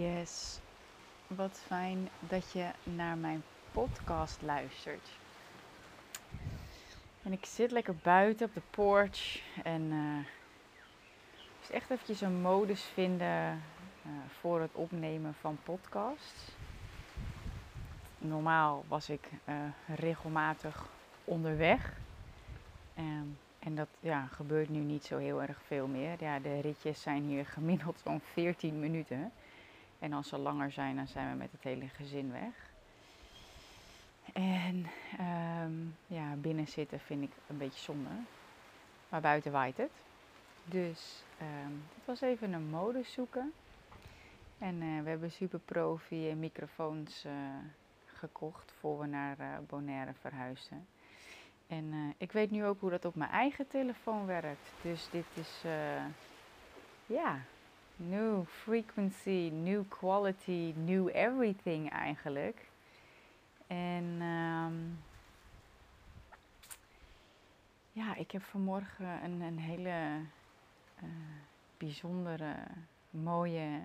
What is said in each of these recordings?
Yes, wat fijn dat je naar mijn podcast luistert. En ik zit lekker buiten op de porch en uh, dus echt eventjes een modus vinden uh, voor het opnemen van podcasts. Normaal was ik uh, regelmatig onderweg. Um, en dat ja, gebeurt nu niet zo heel erg veel meer. Ja, de ritjes zijn hier gemiddeld zo'n 14 minuten. En als ze langer zijn, dan zijn we met het hele gezin weg. En um, ja, binnen zitten vind ik een beetje zonde. Maar buiten waait het. Dus um, het was even een modus zoeken. En uh, we hebben super profi microfoons uh, gekocht voor we naar uh, Bonaire verhuisden. En ik weet nu ook hoe dat op mijn eigen telefoon werkt. Dus dit is, ja, new frequency, new quality, new everything eigenlijk. En um, ja, ik heb vanmorgen een, een hele uh, bijzondere, mooie,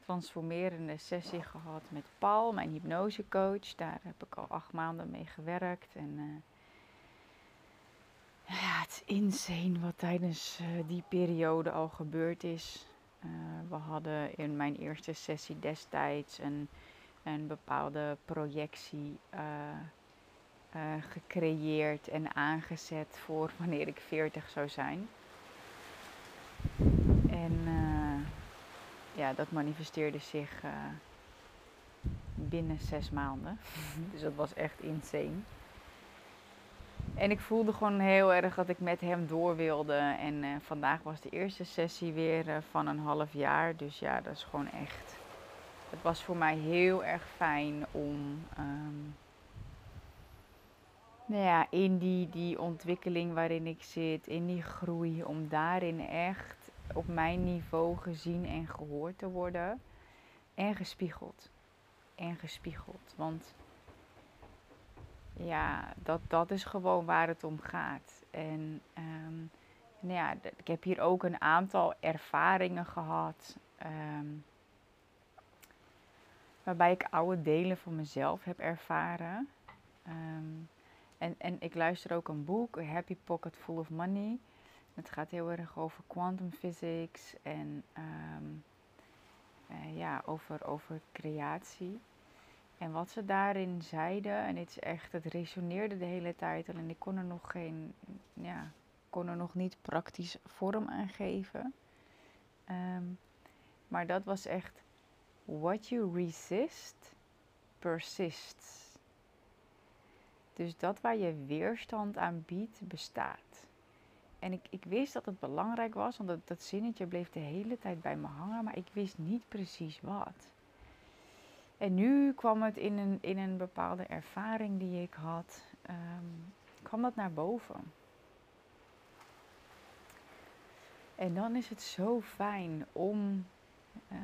transformerende sessie gehad met Paul, mijn hypnosecoach. Daar heb ik al acht maanden mee gewerkt. En ja, het is insane wat tijdens uh, die periode al gebeurd is. Uh, we hadden in mijn eerste sessie destijds een, een bepaalde projectie uh, gecreëerd en aangezet voor wanneer ik 40 zou zijn. En ja, dat manifesteerde zich binnen zes maanden. dus dat was echt insane. En ik voelde gewoon heel erg dat ik met hem door wilde. En uh, vandaag was de eerste sessie weer uh, van een half jaar. Dus ja, dat is gewoon echt. Het was voor mij heel erg fijn om. Um, nou ja, in die, die ontwikkeling waarin ik zit, in die groei, om daarin echt op mijn niveau gezien en gehoord te worden. En gespiegeld. En gespiegeld. Want ja, dat, dat is gewoon waar het om gaat. En um, nou ja, ik heb hier ook een aantal ervaringen gehad. Um, waarbij ik oude delen van mezelf heb ervaren. Um, en, en ik luister ook een boek, A Happy Pocket Full of Money. Het gaat heel erg over quantum physics en uh, ja, over, over creatie. En wat ze daarin zeiden, en het is echt, het resoneerde de hele tijd. En ik kon er nog geen, ja, kon er nog niet praktisch vorm aan geven. Um, maar dat was echt, what you resist, persists. Dus dat waar je weerstand aan biedt, bestaat. En ik, ik wist dat het belangrijk was, want dat zinnetje bleef de hele tijd bij me hangen, maar ik wist niet precies wat. En nu kwam het in een, in een bepaalde ervaring die ik had, um, kwam dat naar boven. En dan is het zo fijn om uh,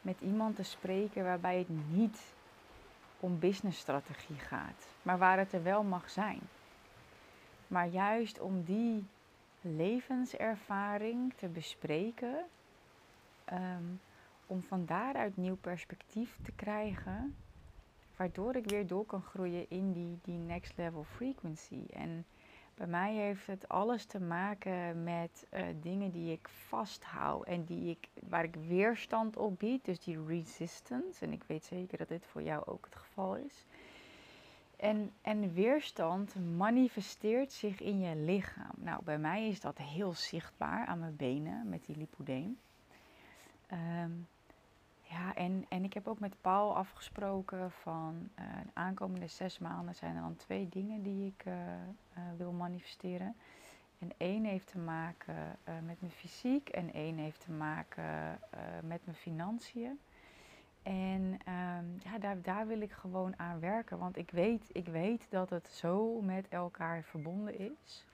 met iemand te spreken waarbij het niet om businessstrategie gaat, maar waar het er wel mag zijn. Maar juist om die levenservaring te bespreken, um, om van daaruit nieuw perspectief te krijgen, waardoor ik weer door kan groeien in die, die next level frequency. En bij mij heeft het alles te maken met uh, dingen die ik vasthoud en die ik, waar ik weerstand op bied, dus die resistance. En ik weet zeker dat dit voor jou ook het geval is. En, en weerstand manifesteert zich in je lichaam. Nou, bij mij is dat heel zichtbaar aan mijn benen met die lipodeem. Um, ja, en, en ik heb ook met Paul afgesproken van uh, de aankomende zes maanden zijn er dan twee dingen die ik uh, uh, wil manifesteren. En één heeft te maken met mijn fysiek en één heeft te maken met mijn financiën. En um, ja, daar, daar wil ik gewoon aan werken, want ik weet, ik weet dat het zo met elkaar verbonden is.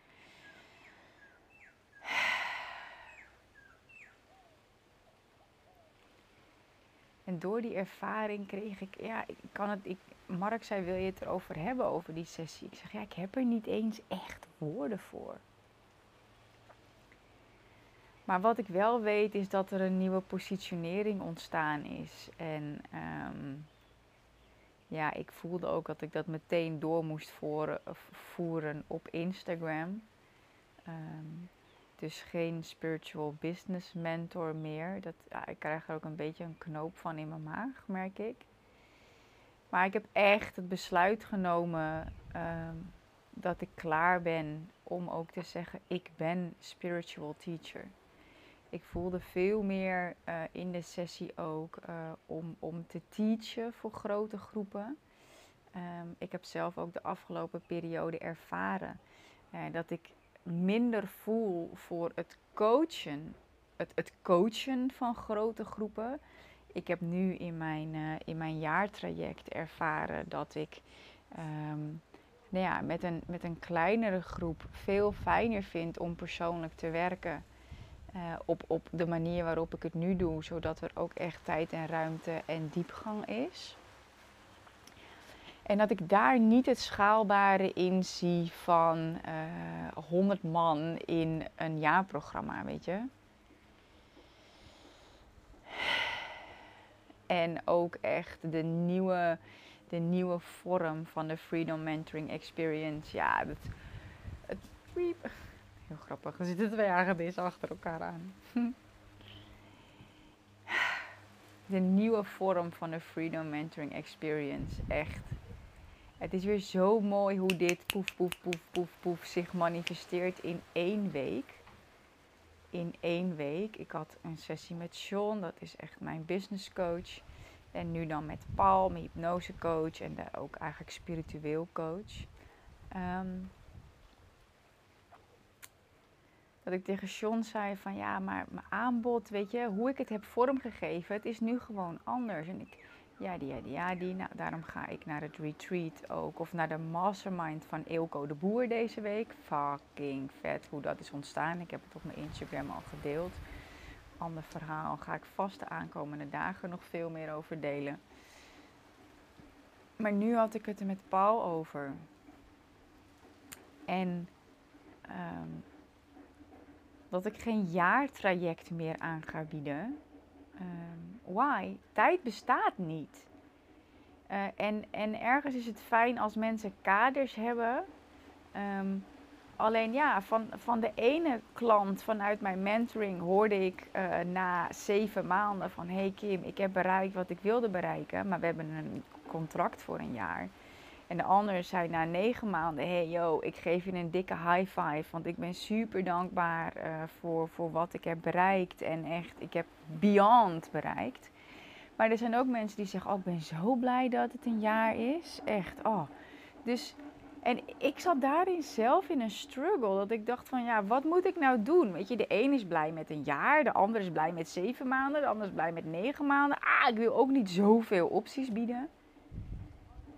En door die ervaring kreeg ik, ja, ik kan het, ik, Mark zei, wil je het erover hebben, over die sessie? Ik zeg, ja, ik heb er niet eens echt woorden voor. Maar wat ik wel weet is dat er een nieuwe positionering ontstaan is. En ehm, ja, ik voelde ook dat ik dat meteen door moest voeren, op Instagram. Ehm, dus geen spiritual business mentor meer. Dat, ja, ik krijg er ook een beetje een knoop van in mijn maag, merk ik. Maar ik heb echt het besluit genomen ehm, dat ik klaar ben om ook te zeggen: ik ben spiritual teacher. Ik voelde veel meer uh, in de sessie ook uh, om, om te teachen voor grote groepen. Um, ik heb zelf ook de afgelopen periode ervaren uh, dat ik minder voel voor het coachen, het, het coachen van grote groepen. Ik heb nu in mijn, in mijn jaartraject ervaren dat ik um, nou ja, met, een, met een kleinere groep veel fijner vind om persoonlijk te werken. Uh, op, op de manier waarop ik het nu doe, zodat er ook echt tijd en ruimte en diepgang is. En dat ik daar niet het schaalbare in zie van uh, eh, 100 man in een jaarprogramma, weet je. En ook echt de nieuwe de nieuwe vorm van de Freedom Mentoring Experience. Ja, het, het heel grappig. Er zitten twee agenten achter elkaar aan. De nieuwe vorm van de Freedom Mentoring Experience. Echt. Het is weer zo mooi hoe dit poef, poef, poef, poef, poef zich manifesteert in één week. In één week. Ik had een sessie met Sean, dat is echt mijn business coach. En nu dan met Paul, mijn hypnosecoach en de, ook eigenlijk spiritueel coach. Ehm, dat ik tegen John zei van ja, maar mijn aanbod, weet je, hoe ik het heb vormgegeven, het is nu gewoon anders. En ik, ja, die, ja, die, ja, die. Nou, daarom ga ik naar het retreat ook. Of naar de mastermind van Eelco de Boer deze week. Fucking vet hoe dat is ontstaan. Ik heb het op mijn Instagram al gedeeld ander verhaal. Ga ik vast de aankomende dagen nog veel meer over delen. Maar nu had ik het er met Paul over. En um, dat ik geen jaartraject meer aan ga bieden. Um, why? Tijd bestaat niet. Uh, en, en ergens is het fijn als mensen kaders hebben. Um, Alleen ja, van, van de ene klant vanuit mijn mentoring hoorde ik uh, na zeven maanden van... Hey Kim, ik heb bereikt wat ik wilde bereiken, maar we hebben een contract voor een jaar. En de andere zei na negen maanden, hey yo, ik geef je een dikke high five, want ik ben super dankbaar uh, voor, voor wat ik heb bereikt. En echt, ik heb beyond bereikt. Maar er zijn ook mensen die zeggen, oh ik ben zo blij dat het een jaar is. Echt, oh. Dus en ik zat daarin zelf in een struggle. Dat ik dacht van ja, wat moet ik nou doen? Weet je, de een is blij met een jaar, de ander is blij met zeven maanden, de ander is blij met negen maanden. Ah, ik wil ook niet zoveel opties bieden.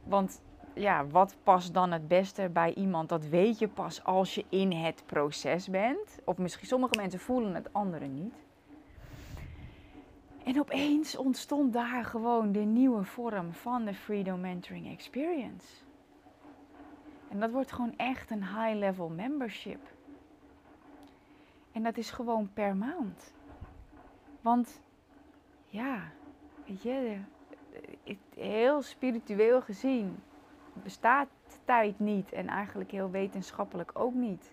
Want ja, wat past dan het beste bij iemand? Dat weet je pas als je in het proces bent. Of misschien sommige mensen voelen het, anderen niet. En opeens ontstond daar gewoon de nieuwe vorm van de Freedom Mentoring Experience. En dat wordt gewoon echt een high-level membership. En dat is gewoon per maand. Want ja, weet je, heel spiritueel gezien bestaat tijd niet en eigenlijk heel wetenschappelijk ook niet.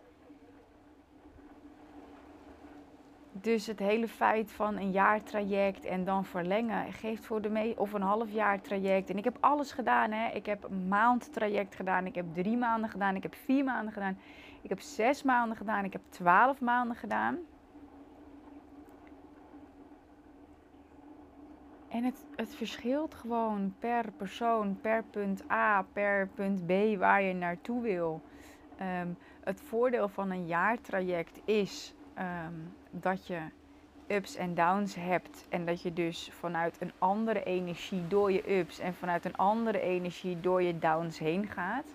Dus het hele feit van een jaartraject en dan verlengen geeft voor de mee of een half jaar traject. En ik heb alles gedaan. Hè. Ik heb een maand traject gedaan. Ik heb drie maanden gedaan. Ik heb vier maanden gedaan. Ik heb zes maanden gedaan. Ik heb twaalf maanden gedaan. En het, het verschilt gewoon per persoon, per punt A, per punt B waar je naartoe wil. Um, het voordeel van een jaartraject is um, dat je ups en downs hebt. En dat je dus vanuit een andere energie door je ups en vanuit een andere energie door je downs heen gaat.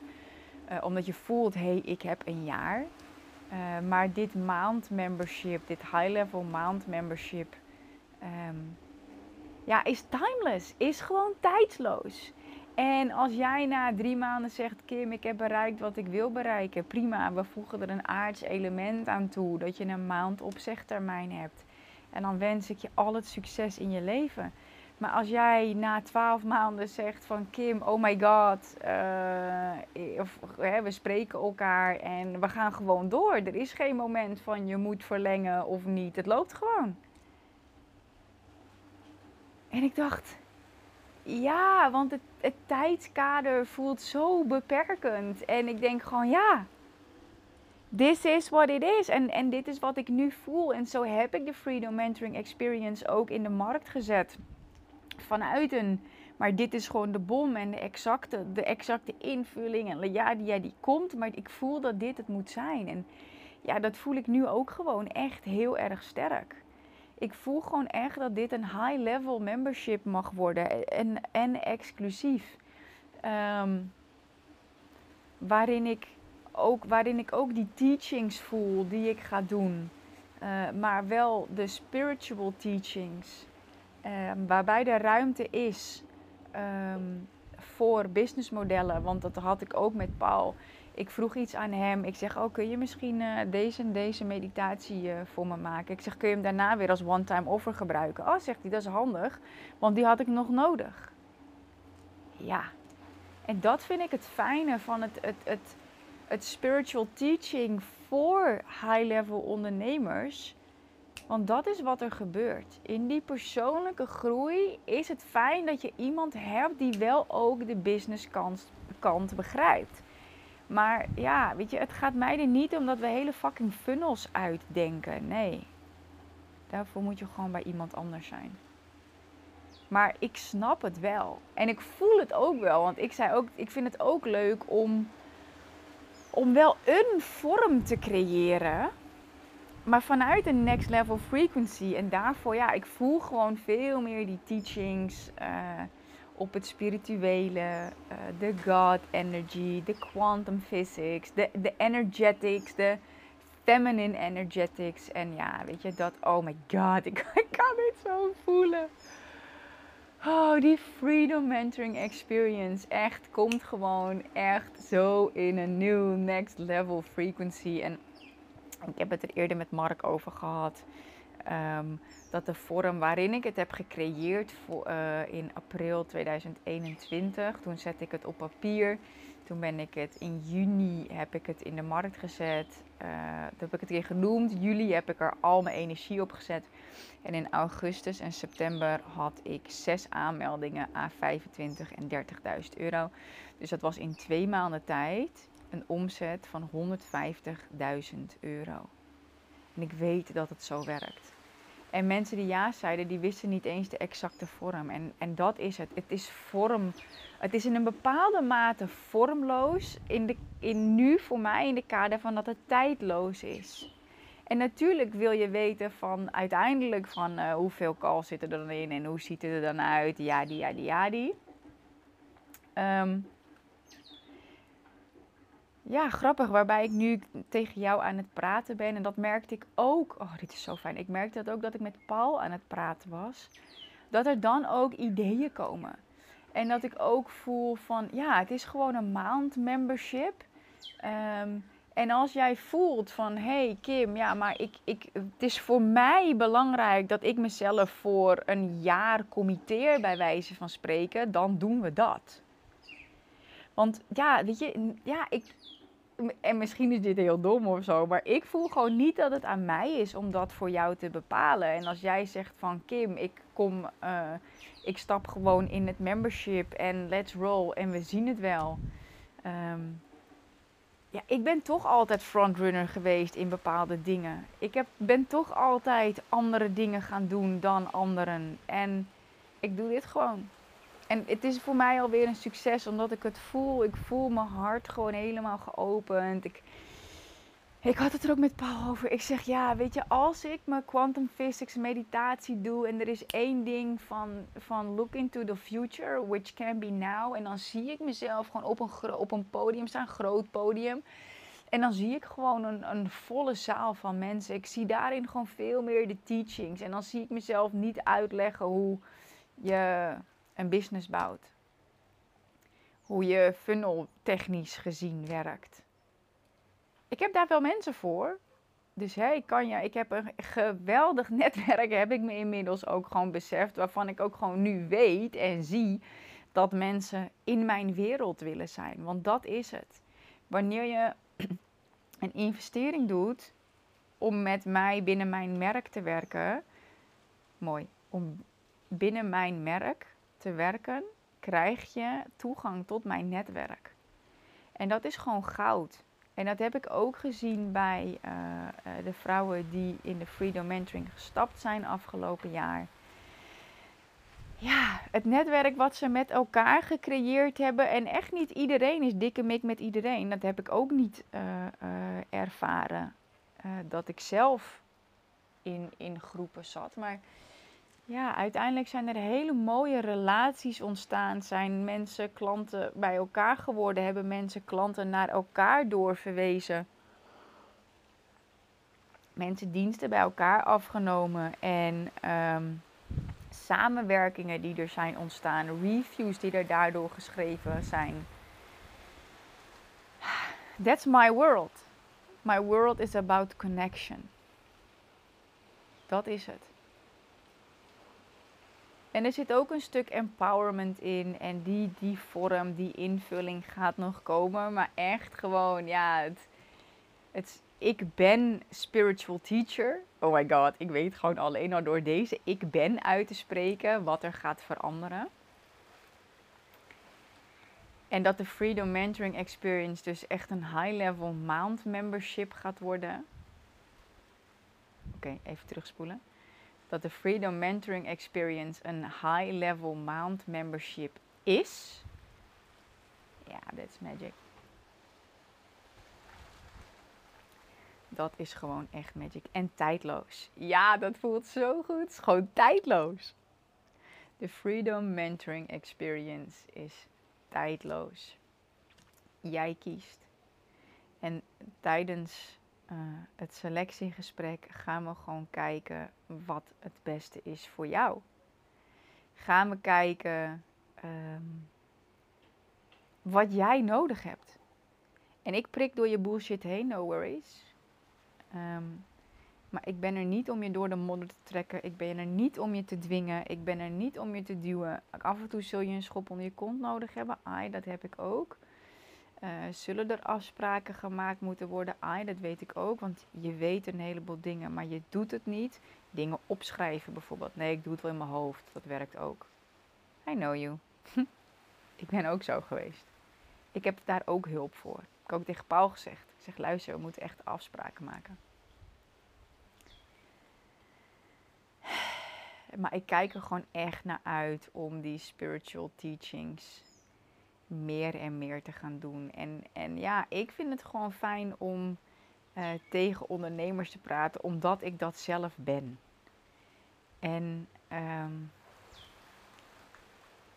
Uh, omdat je voelt, hé, hey, ik heb een jaar. Uh, maar dit maand membership, dit high level maand membership, um, ja, is timeless. Is gewoon tijdsloos. En als jij na drie maanden zegt, Kim, ik heb bereikt wat ik wil bereiken, prima, we voegen er een aards element aan toe, dat je een maand opzegtermijn hebt. En dan wens ik je al het succes in je leven. Maar als jij na twaalf maanden zegt van Kim, oh my god, uh, of, we spreken elkaar en we gaan gewoon door. Er is geen moment van je moet verlengen of niet. Het loopt gewoon. En ik dacht, ja, want het, het tijdskader voelt zo beperkend. En ik denk gewoon, ja, this is what it is. En, en dit is wat ik nu voel. En zo heb ik de Freedom Mentoring Experience ook in de markt gezet. Vanuit een, maar dit is gewoon de bom en de exacte, de exacte invulling. En ja, die, die komt, maar ik voel dat dit het moet zijn. En ja, dat voel ik nu ook gewoon echt heel erg sterk ik voel gewoon echt dat dit een high-level membership mag worden en, en exclusief. Ehm, waarin, ik ook, waarin ik ook die teachings voel die ik ga doen. Uh, maar wel de spiritual teachings. Um, waarbij er ruimte is um, voor businessmodellen. Want dat had ik ook met Paul ik vroeg iets aan hem. Ik zeg, oh, kun je misschien uh, deze en deze meditatie uh, voor me maken? Ik zeg, kun je hem daarna weer als one-time offer gebruiken? Oh, zegt hij, dat is handig, want die had ik nog nodig. Ja, en dat vind ik het fijne van het, het, het, het spiritual teaching voor high-level ondernemers. Want dat is wat er gebeurt. In die persoonlijke groei is het fijn dat je iemand hebt die wel ook de business kant begrijpt. Maar ja, weet je, het gaat mij er niet om dat we hele fucking funnels uitdenken. Nee. Daarvoor moet je gewoon bij iemand anders zijn. Maar ik snap het wel. En ik voel het ook wel. Want ik zei ook, ik vind het ook leuk om, om wel een vorm te creëren. Maar vanuit een next level frequency. En daarvoor, ja, ik voel gewoon veel meer die teachings. Uh, op het spirituele, uh, de God energy, de quantum physics, de, energetics, de feminine energetics. En ja, weet je dat, oh my god, ik, ik kan dit zo voelen. Oh, die Freedom Mentoring Experience echt komt gewoon echt zo in een nieuw next level frequency. En ik heb het er eerder met Mark over gehad. Ehm, dat de vorm waarin ik het heb gecreëerd uh, in april 2021, toen zette ik het op papier. Toen ben ik het in juni heb ik het in de markt gezet. Uh, toen heb ik het weer genoemd. Juli heb ik er al mijn energie op gezet. En in augustus en september had ik zes aanmeldingen aan 25 en 30.000 euro. Dus dat was in twee maanden tijd een omzet van 150.000 euro. En ik weet dat het zo werkt. En mensen die ja zeiden, die wisten niet eens de exacte vorm. En, en dat is het. Het is vorm. Het is in een bepaalde mate vormloos. In, de, in nu voor mij in de kader van dat het tijdloos is. En natuurlijk wil je weten van uiteindelijk van uh, hoeveel calls zitten er dan in en hoe ziet het er dan uit. Ja, die, ja, die, ja, die. Um, ja, grappig. Waarbij ik nu tegen jou aan het praten ben. En dat merkte ik ook. Oh, dit is zo fijn. Ik merkte dat ook dat ik met Paul aan het praten was. Dat er dan ook ideeën komen. En dat ik ook voel van, ja, het is gewoon een maand membership. Ehm, en als jij voelt van, hey Kim, ja, maar ik, ik, het is voor mij belangrijk dat ik mezelf voor een jaar committeer, bij wijze van spreken, dan doen we dat. Want ja, weet je, ja, ik, en misschien is dit heel dom of zo, maar ik voel gewoon niet dat het aan mij is om dat voor jou te bepalen. En als jij zegt van Kim, ik kom, uh, ik stap gewoon in het membership en let's roll en we zien het wel. Um, ja, ik ben toch altijd frontrunner geweest in bepaalde dingen. Ik heb, ben toch altijd andere dingen gaan doen dan anderen. En ik doe dit gewoon en het is voor mij alweer een succes, omdat ik het voel. Ik voel mijn hart gewoon helemaal geopend. Ik, ik had het er ook met Paul over. Ik zeg, ja, weet je, als ik mijn quantum physics meditatie doe en er is één ding van, van look into the future, which can be now. En dan zie ik mezelf gewoon op een, op een podium staan, groot podium. En dan zie ik gewoon een, een volle zaal van mensen. Ik zie daarin gewoon veel meer de teachings. En dan zie ik mezelf niet uitleggen hoe je een business bouwt. hoe je funnel technisch gezien werkt. Ik heb daar wel mensen voor. Dus hè, ik, kan ja, ik heb een geweldig netwerk, heb ik me inmiddels ook gewoon beseft. Waarvan ik ook gewoon nu weet en zie dat mensen in mijn wereld willen zijn. Want dat is het. Wanneer je een investering doet om met mij binnen mijn merk te werken. Mooi. Om binnen mijn merk te werken, krijg je toegang tot mijn netwerk. En dat is gewoon goud. En dat heb ik ook gezien bij uh, uh, de vrouwen die in de Freedom Mentoring gestapt zijn afgelopen jaar. Ja, het netwerk wat ze met elkaar gecreëerd hebben. En echt niet iedereen is dikke mik met iedereen. Dat heb ik ook niet uh, ervaren. dat ik zelf in, in groepen zat. Maar ja, uiteindelijk zijn er hele mooie relaties ontstaan. Zijn mensen, klanten bij elkaar geworden? Hebben mensen klanten naar elkaar doorverwezen? Mensen diensten bij elkaar afgenomen en um, samenwerkingen die er zijn ontstaan, reviews die er daardoor geschreven zijn. That's my world. My world is about connection. Dat is het. En er zit ook een stuk empowerment in. En die, die vorm, die invulling gaat nog komen. Maar echt gewoon, ja, het, het, ik ben spiritual teacher. Oh my god, ik weet gewoon alleen al door deze ik ben uit te spreken wat er gaat veranderen. En dat de Freedom Mentoring Experience dus echt een high-level maand membership gaat worden. Oké, even terugspoelen dat de Freedom Mentoring Experience een high-level maand membership is. Ja, that's magic. Dat is gewoon echt magic. En tijdloos. Ja, dat voelt zo goed. Het gewoon tijdloos. De Freedom Mentoring Experience is tijdloos. Jij kiest. En tijdens uh, het selectiegesprek gaan we gewoon kijken wat het beste is voor jou. Gaan we kijken um, wat jij nodig hebt. En ik prik door je bullshit heen, no worries. Um, maar ik ben er niet om je door de modder te trekken. Ik ben er niet om je te dwingen. Ik ben er niet om je te duwen. Af en toe zul je een schop onder je kont nodig hebben. Ai, dat heb ik ook. Uh, zullen er afspraken gemaakt moeten worden? Ai, dat weet ik ook, want je weet een heleboel dingen, maar je doet het niet. Dingen opschrijven bijvoorbeeld. Nee, ik doe het wel in mijn hoofd. Dat werkt ook. I know you. ik ben ook zo geweest. Ik heb daar ook hulp voor. Ik heb ook tegen Paul gezegd. Ik zeg, luister, we moeten echt afspraken maken. Maar ik kijk er gewoon echt naar uit om die spiritual teachings meer en meer te gaan doen. En, en ja, ik vind het gewoon fijn om uh, tegen ondernemers te praten, omdat ik dat zelf ben. En um,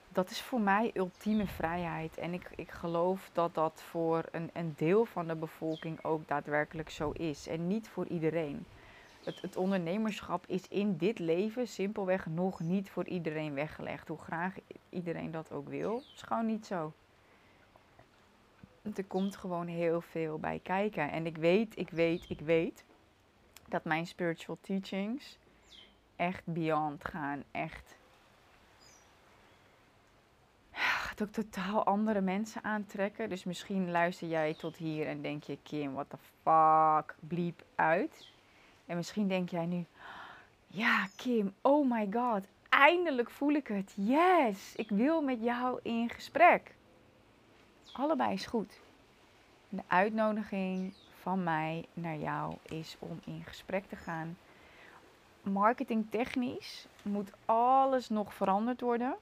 dat is voor mij ultieme vrijheid. En ik, ik geloof dat dat voor een, een deel van de bevolking ook daadwerkelijk zo is. En niet voor iedereen. Het, het, ondernemerschap is in dit leven simpelweg nog niet voor iedereen weggelegd. Hoe graag iedereen dat ook wil. Het is gewoon niet zo. Er komt gewoon heel veel bij kijken. En ik weet, ik weet, ik weet dat mijn spiritual teachings echt beyond gaan. Echt. Gaat ook totaal andere mensen aantrekken. Dus misschien luister jij tot hier en denk je, Kim, what the fuck, bliep uit. En misschien denk jij nu, ja, Kim, oh my god, eindelijk voel ik het. Yes, ik wil met jou in gesprek. Allebei is goed. De uitnodiging van mij naar jou is om in gesprek te gaan. Marketingtechnisch moet alles nog veranderd worden.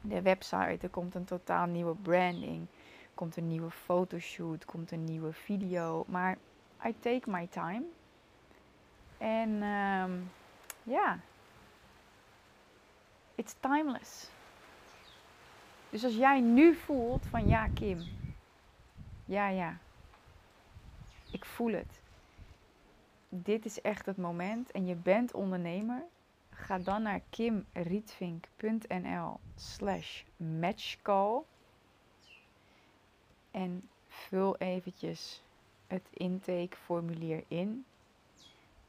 De website, er komt een totaal nieuwe branding, komt een nieuwe fotoshoot, komt een nieuwe video. Maar I take my time. En um, ja, it's timeless. Dus als jij nu voelt van ja, Kim, ja, ja, ik voel het. Dit is echt het moment en je bent ondernemer. Ga dan naar kimrietvink.nl slash matchcall. En vul eventjes het intakeformulier in.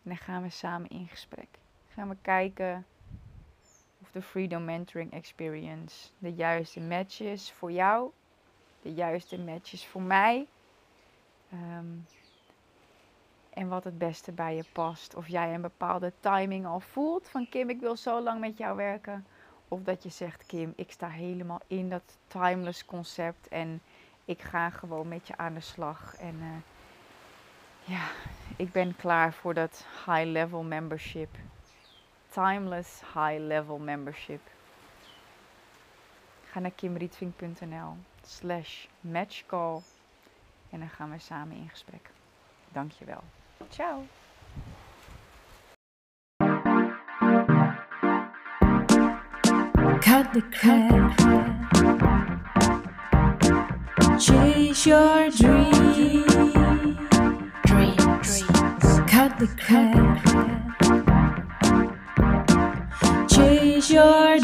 En dan gaan we samen in gesprek. Gaan we kijken de Freedom Mentoring Experience de juiste match is voor jou. De juiste match is voor mij. Ehm, en wat het beste bij je past. Of jij een bepaalde timing al voelt van Kim, ik wil zo lang met jou werken. Of dat je zegt, Kim, ik sta helemaal in dat timeless concept en ik ga gewoon met je aan de slag. En uh, ja, ik ben klaar voor dat high level membership. Timeless high level membership. Ga naar kimrietvink.nl slash matchcall en dan gaan we samen in gesprek. Dankjewel. Ciao. Cut the crap. Chase your dreams. Dreams. Cut the crap. Chase